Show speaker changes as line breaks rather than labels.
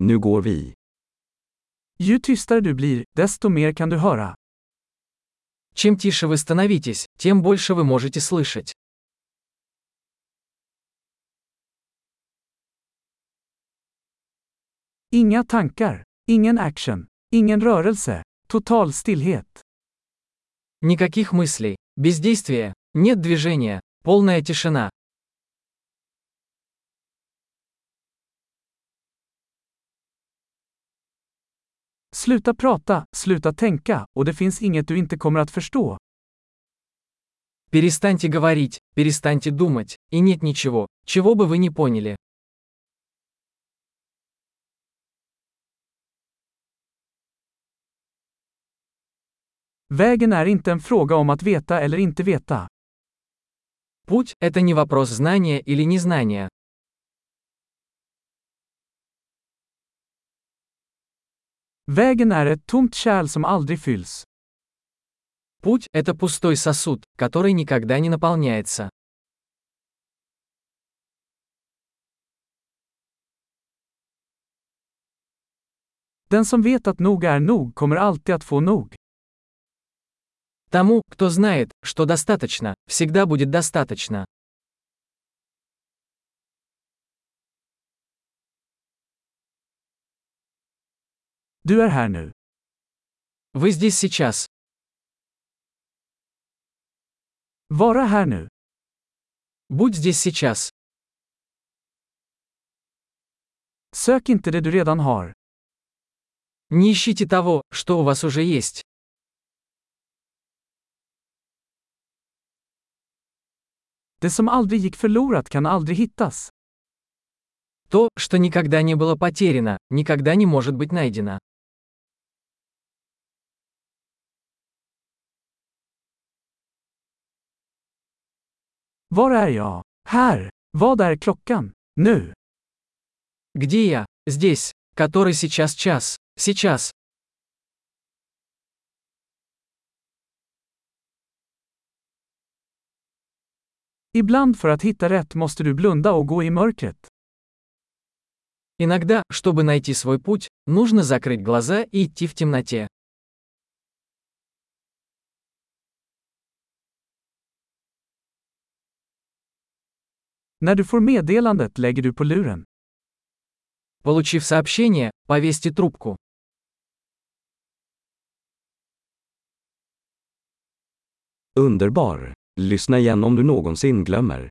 Nu går vi.
Ju tystare du blir, desto mer kan du höra.
Чем тише вы становитесь, тем больше вы можете слышать.
Inga tankar, ingen action, ingen rörelse, total stillhet.
Никаких мыслей, бездействия, нет движения, полная тишина.
Sluta prata, sluta tänka, och det finns inget du inte kommer att förstå.
Перестаньте говорить, перестаньте думать, и нет ничего, чего бы вы не поняли.
Vägen är inte en fråga om att veta eller inte veta.
Путь – это не вопрос знания или незнания.
Vägen är ett tomt kärl som aldrig fylls.
Путь – это пустой сосуд, который никогда не наполняется.
Den som vet att nog är nog kommer alltid att få nog.
Тому, кто знает, что достаточно, всегда будет достаточно.
Du är här nu.
Вы здесь сейчас.
Vara här nu.
Будь здесь сейчас.
Sök inte det du redan har.
Не ищите того, что у вас уже есть.
Det som aldrig gick förlorat kan aldrig hittas.
То, что никогда не было потеряно, никогда не может быть найдено.
Var är jag? Här. Vad är klockan? Nu.
Где я? Здесь. Который сейчас час? Сейчас.
Ibland för att hitta rätt måste du blunda och gå i mörkret.
Иногда, чтобы найти свой путь, нужно закрыть глаза и идти в темноте.
När du får meddelandet lägger du på luren.
Получив сообщение, повесьте трубку.
Underbar! Lyssna igen om du någonsin glömmer.